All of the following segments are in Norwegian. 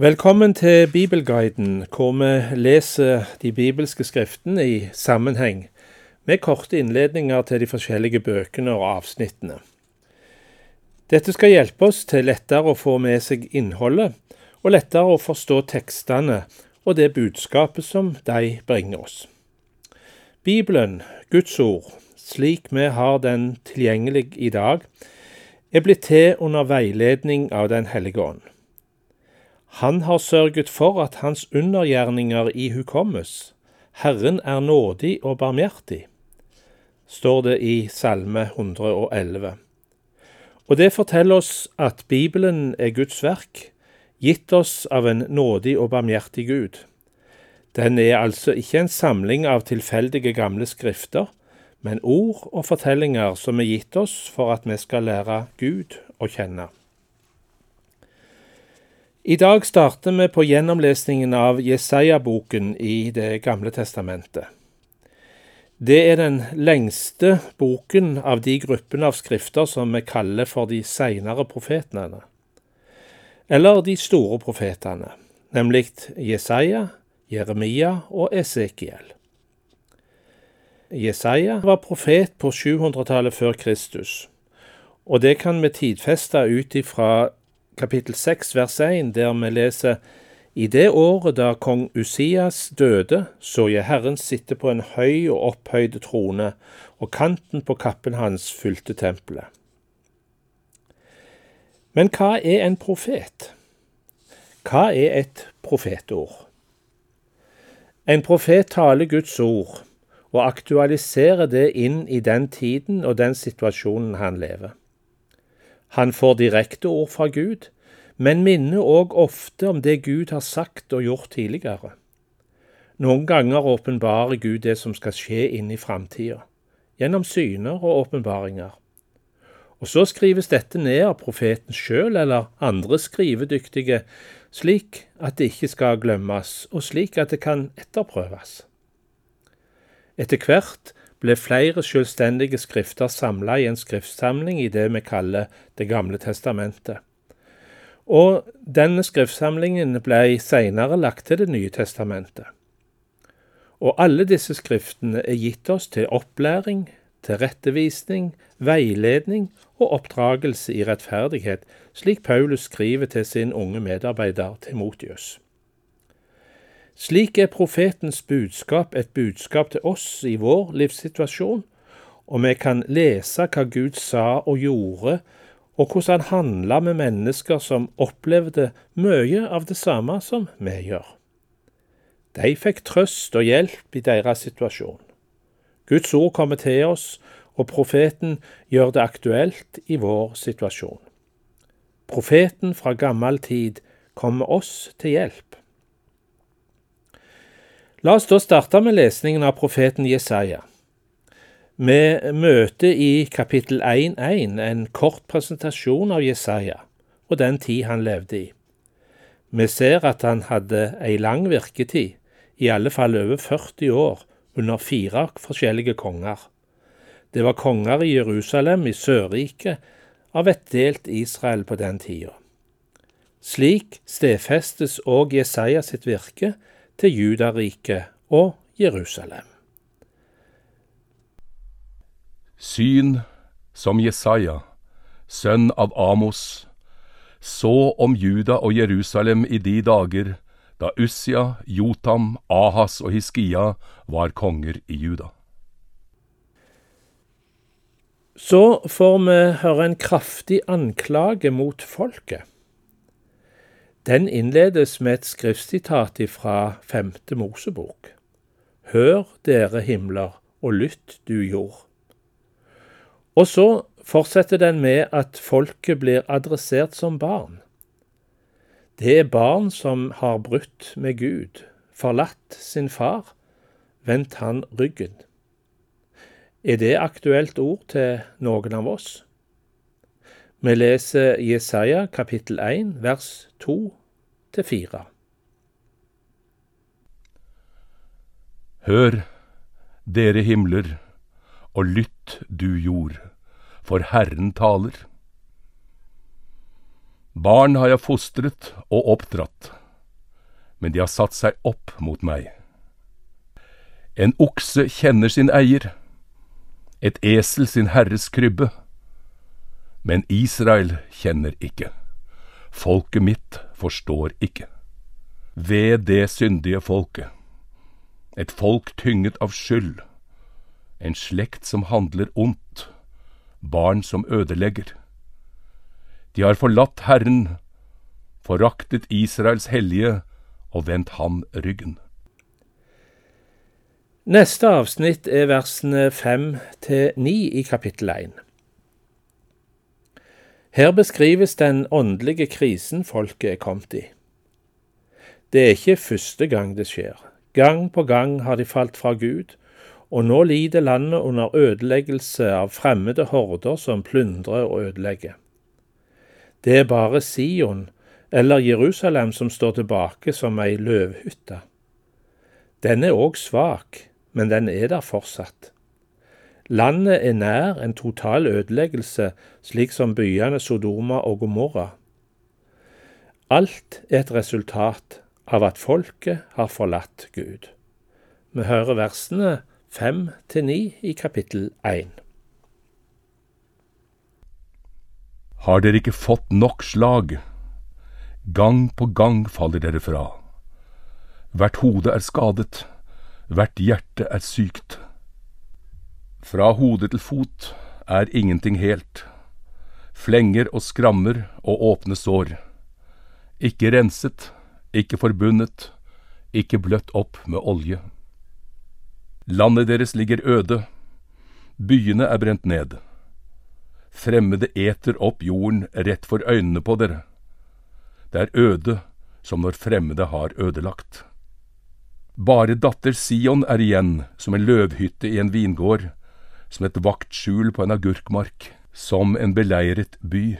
Velkommen til Bibelguiden, hvor vi leser de bibelske skriftene i sammenheng, med korte innledninger til de forskjellige bøkene og avsnittene. Dette skal hjelpe oss til lettere å få med seg innholdet, og lettere å forstå tekstene og det budskapet som de bringer oss. Bibelen, Guds ord, slik vi har den tilgjengelig i dag, er blitt til under veiledning av Den hellige ånd. Han har sørget for at hans undergjerninger ihukommes. Herren er nådig og barmhjertig, står det i Salme 111. Og det forteller oss at Bibelen er Guds verk, gitt oss av en nådig og barmhjertig Gud. Den er altså ikke en samling av tilfeldige gamle skrifter, men ord og fortellinger som er gitt oss for at vi skal lære Gud å kjenne. I dag starter vi på gjennomlesningen av Jesaja-boken i Det gamle testamentet. Det er den lengste boken av de gruppene av skrifter som vi kaller for de seinere profetene, eller de store profetene, nemlig Jesaja, Jeremia og Esekiel. Jesaja var profet på 700-tallet før Kristus, og det kan vi tidfeste ut ifra kapittel 6 vers 1, der vi leser i det året da kong Usias døde, så jeg Herren sitte på en høy og opphøyd trone, og kanten på kappen hans fylte tempelet. Men hva er en profet? Hva er et profetord? En profet taler Guds ord og aktualiserer det inn i den tiden og den situasjonen han lever. Han får direkte ord fra Gud, men minner òg ofte om det Gud har sagt og gjort tidligere. Noen ganger åpenbarer Gud det som skal skje inn i framtida, gjennom syner og åpenbaringer. Og så skrives dette ned av profeten sjøl eller andre skrivedyktige, slik at det ikke skal glemmes, og slik at det kan etterprøves. Etter hvert ble flere selvstendige skrifter samla i en skriftsamling i det vi kaller Det gamle testamentet. Og denne skriftsamlingen ble seinere lagt til Det nye testamentet. Og alle disse skriftene er gitt oss til opplæring, tilrettevisning, veiledning og oppdragelse i rettferdighet, slik Paulus skriver til sin unge medarbeider Timotius. Slik er profetens budskap et budskap til oss i vår livssituasjon, og vi kan lese hva Gud sa og gjorde, og hvordan han handla med mennesker som opplevde mye av det samme som vi gjør. De fikk trøst og hjelp i deres situasjon. Guds ord kommer til oss, og profeten gjør det aktuelt i vår situasjon. Profeten fra gammel tid kommer oss til hjelp. La oss da starte med lesningen av profeten Jesaja. Vi møter i kapittel 1.1 en kort presentasjon av Jesaja og den tid han levde i. Vi ser at han hadde ei lang virketid, i alle fall over 40 år, under fire forskjellige konger. Det var konger i Jerusalem i Sørriket av et delt Israel på den tida. Slik stedfestes òg Jesaja sitt virke til Judariket og Jerusalem. Syn som Jesaja, sønn av Amos, så om Juda og Jerusalem i de dager da Ussia, Jotam, Ahas og Hiskia var konger i Juda. Så får vi høre en kraftig anklage mot folket. Den innledes med et skriftsitat fra femte Mosebok. Hør, dere himler, og lytt, du jord. Og så fortsetter den med at folket blir adressert som barn. Det er barn som har brutt med Gud, forlatt sin far, vendt han ryggen. Er det aktuelt ord til noen av oss? Vi leser Jesaja kapittel 1 vers 2-4. Hør, dere himler, og lytt, du jord, for Herren taler. Barn har jeg fostret og oppdratt, men de har satt seg opp mot meg. En okse kjenner sin eier, et esel sin herres krybbe. Men Israel kjenner ikke, folket mitt forstår ikke. Ved det syndige folket, et folk tynget av skyld, en slekt som handler ondt, barn som ødelegger. De har forlatt Herren, foraktet Israels hellige og vendt ham ryggen. Neste avsnitt er versene fem til ni i kapittel én. Her beskrives den åndelige krisen folket er kommet i. Det er ikke første gang det skjer. Gang på gang har de falt fra Gud, og nå lider landet under ødeleggelse av fremmede horder som plyndrer og ødelegger. Det er bare Sion eller Jerusalem som står tilbake som ei løvhytte. Den er òg svak, men den er der fortsatt. Landet er nær en total ødeleggelse, slik som byene Sodoma og Gomorra. Alt er et resultat av at folket har forlatt Gud. Vi hører versene fem til ni i kapittel én. Har dere ikke fått nok slag? Gang på gang faller dere fra. Hvert hode er skadet, hvert hjerte er sykt. Fra hode til fot er ingenting helt. Flenger og skrammer og åpne sår. Ikke renset, ikke forbundet, ikke bløtt opp med olje. Landet deres ligger øde, byene er brent ned. Fremmede eter opp jorden rett for øynene på dere. Det er øde som når fremmede har ødelagt. Bare datter Sion er igjen, som en løvhytte i en vingård, som et vaktskjul på en agurkmark, som en beleiret by.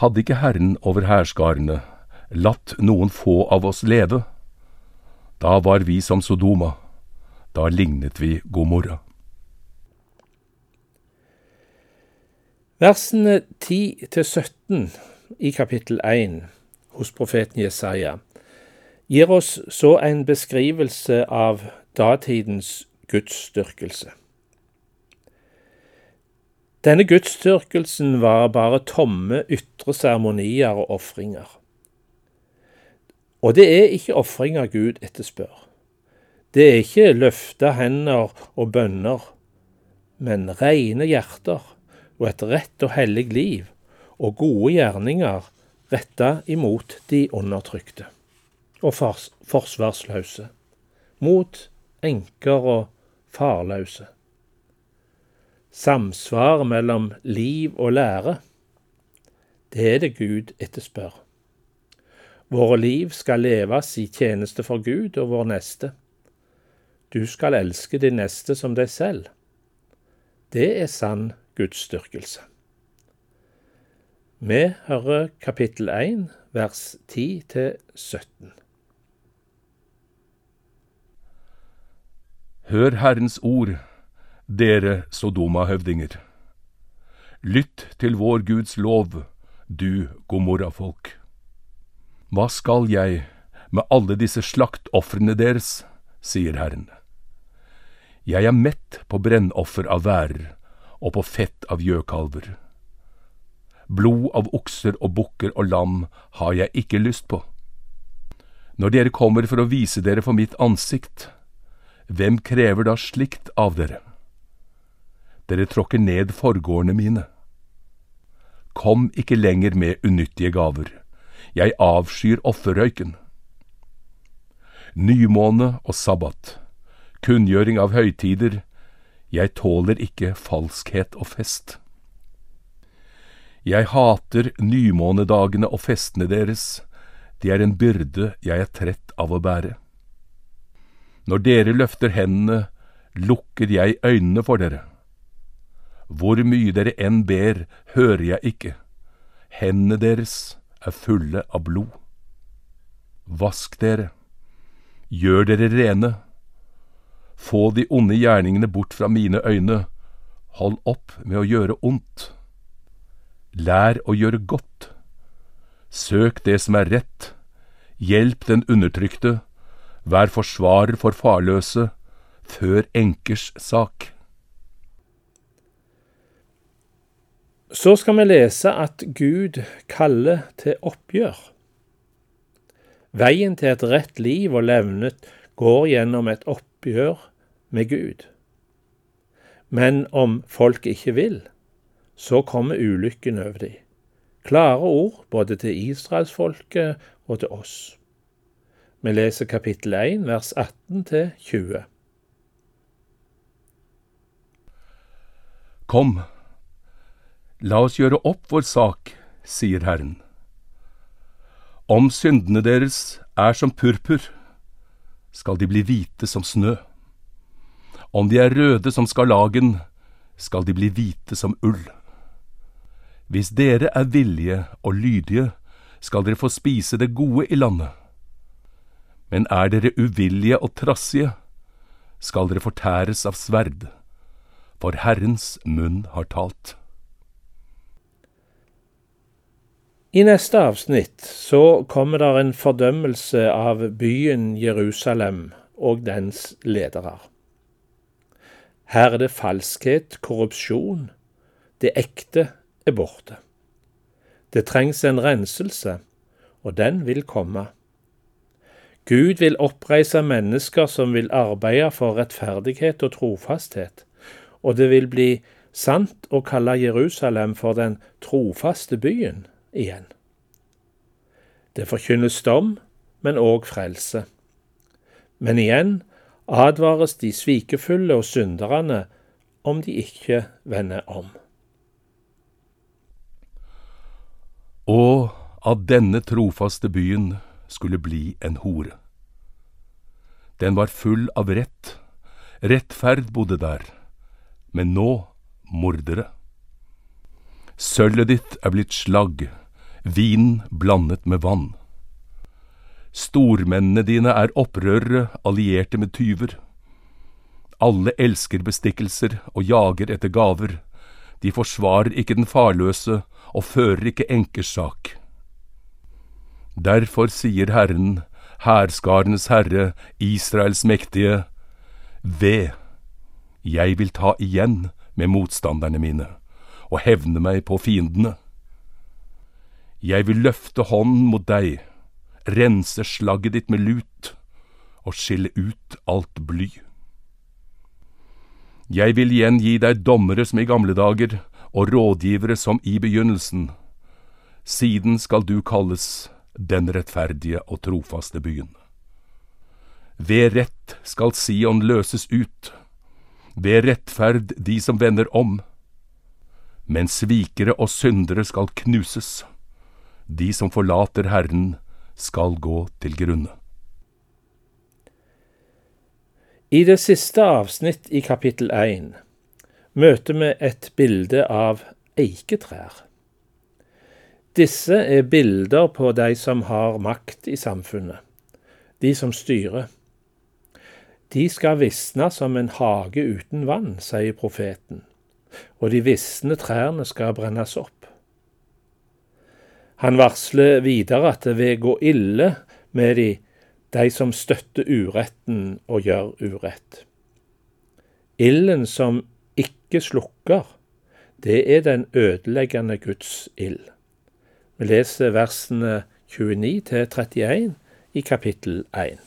Hadde ikke Herren over hærskarene latt noen få av oss leve, da var vi som Sodoma, da lignet vi Gomorra. Versene 10–17 i kapittel 1 hos profeten Jesaja gir oss så en beskrivelse av datidens gudsdyrkelse. Denne gudsdyrkelsen var bare tomme ytre seremonier og ofringer. Og det er ikke ofringer Gud etterspør. Det er ikke løfta hender og bønner, men rene hjerter og et rett og hellig liv og gode gjerninger retta imot de undertrykte og fors forsvarsløse, mot enker og farløse. Samsvar mellom liv og lære, det er det Gud etterspør. Våre liv skal leves i tjeneste for Gud og vår neste. Du skal elske din neste som deg selv. Det er sann gudsdyrkelse. Vi hører kapittel 1, vers 10 17. Hør Herrens ord, dere Sodoma-høvdinger. Lytt til vår Guds lov, du Gomorra-folk. Hva skal jeg med alle disse slaktofrene deres, sier Herren. Jeg er mett på brennoffer av værer og på fett av gjøkalver. Blod av okser og bukker og lam har jeg ikke lyst på. Når dere kommer for å vise dere for mitt ansikt, hvem krever da slikt av dere? Dere tråkker ned forgårdene mine. Kom ikke lenger med unyttige gaver, jeg avskyr offerrøyken. Nymåne og sabbat, kunngjøring av høytider, jeg tåler ikke falskhet og fest. Jeg hater nymånedagene og festene deres, de er en byrde jeg er trett av å bære. Når dere løfter hendene, lukker jeg øynene for dere. Hvor mye dere enn ber, hører jeg ikke, hendene deres er fulle av blod. Vask dere, gjør dere rene, få de onde gjerningene bort fra mine øyne, hold opp med å gjøre ondt. Lær å gjøre godt. Søk det som er rett. Hjelp den undertrykte, vær forsvarer for farløse, før enkers sak. Så skal vi lese at Gud kaller til oppgjør. Veien til et rett liv og levnet går gjennom et oppgjør med Gud. Men om folk ikke vil, så kommer ulykken over dem. Klare ord både til israelsfolket og til oss. Vi leser kapittel 1, vers 18 til 20. Kom, la oss gjøre opp vår sak, sier Herren. Om syndene deres er som purpur, skal de bli hvite som snø. Om de er røde som skarlagen, skal de bli hvite som ull. Hvis dere er villige og lydige, skal dere få spise det gode i landet. Men er dere uvillige og trassige, skal dere fortæres av sverd, for Herrens munn har talt. I neste avsnitt så kommer der en fordømmelse av byen Jerusalem og dens ledere. Her er det falskhet, korrupsjon. Det ekte er borte. Det trengs en renselse, og den vil komme. Gud vil oppreise mennesker som vil arbeide for rettferdighet og trofasthet, og det vil bli sant å kalle Jerusalem for den trofaste byen igjen. Det forkynnes dom, men òg frelse. Men igjen advares de svikefulle og synderne om de ikke vender om. Og av denne trofaste byen skulle bli en hore. Den var full av rett, rettferd bodde der, men nå mordere. Sølvet ditt er blitt slagg, vin blandet med vann. Stormennene dine er opprørere, allierte med tyver. Alle elsker bestikkelser og jager etter gaver. De forsvarer ikke den farløse og fører ikke enkers sak. Derfor sier Herren, hærskarenes Herre, Israels mektige, Ved, jeg vil ta igjen med motstanderne mine og hevne meg på fiendene. Jeg vil løfte hånden mot deg, rense slagget ditt med lut og skille ut alt bly. Jeg vil igjen gi deg dommere som i gamle dager, og rådgivere som i begynnelsen. Siden skal du kalles den rettferdige og trofaste byen. Ved rett skal Sion løses ut, ved rettferd de som vender om. Men svikere og syndere skal knuses, de som forlater Herren skal gå til grunne. I det siste avsnitt i kapittel 1 møter vi et bilde av eiketrær. Disse er bilder på de som har makt i samfunnet, de som styrer. De skal visne som en hage uten vann, sier profeten, og de visne trærne skal brennes opp. Han varsler videre at det vil gå ille med de, de som støtter uretten og gjør urett. Ilden som ikke slukker, det er den ødeleggende Guds ild. Vi leser versene 29 til 31 i kapittel 1.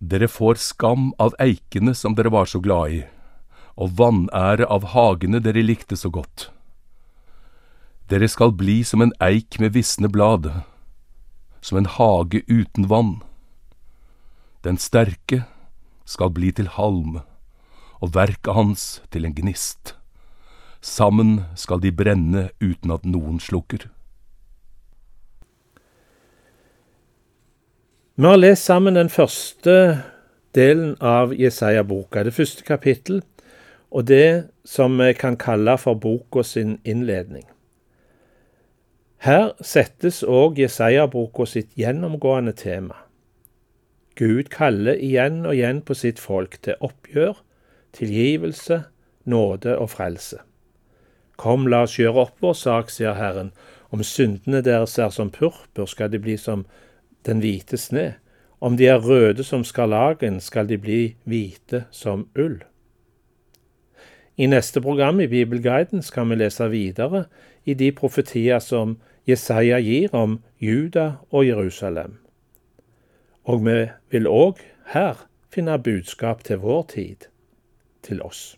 Dere får skam av eikene som dere var så glad i, og vanære av hagene dere likte så godt. Dere skal bli som en eik med visne blad, som en hage uten vann. Den sterke skal bli til halm, og verket hans til en gnist. Sammen skal de brenne uten at noen slukker. Vi har lest sammen den første delen av Jesaja-boka, det første kapittel, og det som vi kan kalle for boka sin innledning. Her settes òg Jesaja-boka sitt gjennomgående tema. Gud kaller igjen og igjen på sitt folk til oppgjør, tilgivelse, nåde og frelse. Kom, la oss gjøre opp vår sak, sier Herren, Om syndene deres er som purpur, skal de bli som den hvite sne. Om de er røde som skarlagen, skal de bli hvite som ull. I neste program i Bibelguiden skal vi lese videre i de profetier som Jesaja gir om Juda og Jerusalem. Og vi vil òg her finne budskap til vår tid, til oss.